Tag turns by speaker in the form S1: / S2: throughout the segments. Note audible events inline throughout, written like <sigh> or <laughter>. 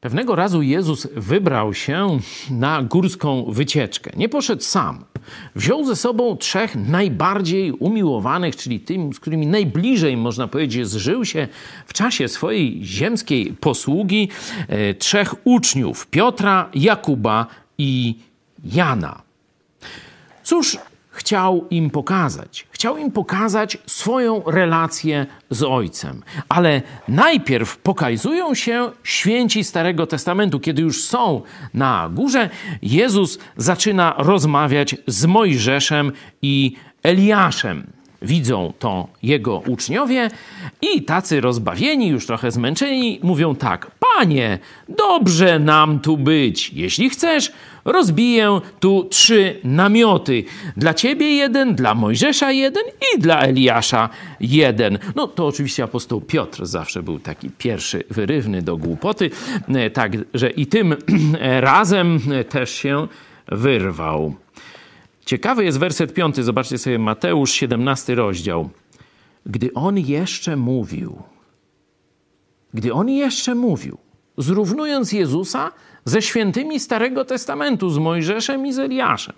S1: Pewnego razu Jezus wybrał się na górską wycieczkę. Nie poszedł sam. Wziął ze sobą trzech najbardziej umiłowanych, czyli tym, z którymi najbliżej, można powiedzieć, zżył się w czasie swojej ziemskiej posługi, e, trzech uczniów Piotra, Jakuba i Jana. Cóż chciał im pokazać? Chciał im pokazać swoją relację z Ojcem. Ale najpierw pokazują się święci Starego Testamentu. Kiedy już są na górze, Jezus zaczyna rozmawiać z Mojżeszem i Eliaszem. Widzą to jego uczniowie i tacy rozbawieni, już trochę zmęczeni, mówią tak: Panie, dobrze nam tu być. Jeśli chcesz, rozbiję tu trzy namioty. Dla ciebie jeden, dla Mojżesza jeden i dla Eliasza jeden. No to oczywiście apostoł Piotr zawsze był taki pierwszy wyrywny do głupoty, także i tym <clears throat> razem też się wyrwał. Ciekawy jest werset piąty, zobaczcie sobie Mateusz 17 rozdział. Gdy on jeszcze mówił, gdy on jeszcze mówił, zrównując Jezusa ze świętymi Starego Testamentu, z Mojżeszem i z Eliaszem.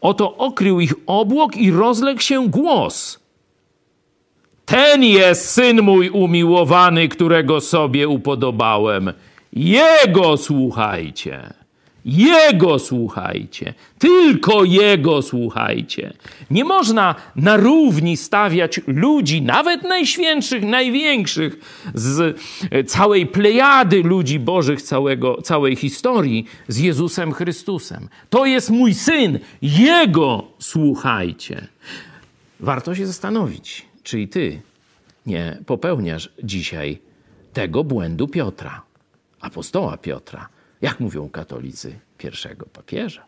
S1: Oto okrył ich obłok i rozległ się głos. Ten jest syn mój umiłowany, którego sobie upodobałem. Jego słuchajcie. Jego słuchajcie, tylko Jego słuchajcie. Nie można na równi stawiać ludzi, nawet najświętszych, największych, z całej plejady ludzi bożych całego, całej historii z Jezusem Chrystusem. To jest mój syn, Jego słuchajcie. Warto się zastanowić, czy i ty nie popełniasz dzisiaj tego błędu Piotra, apostoła Piotra jak mówią katolicy, pierwszego papieża.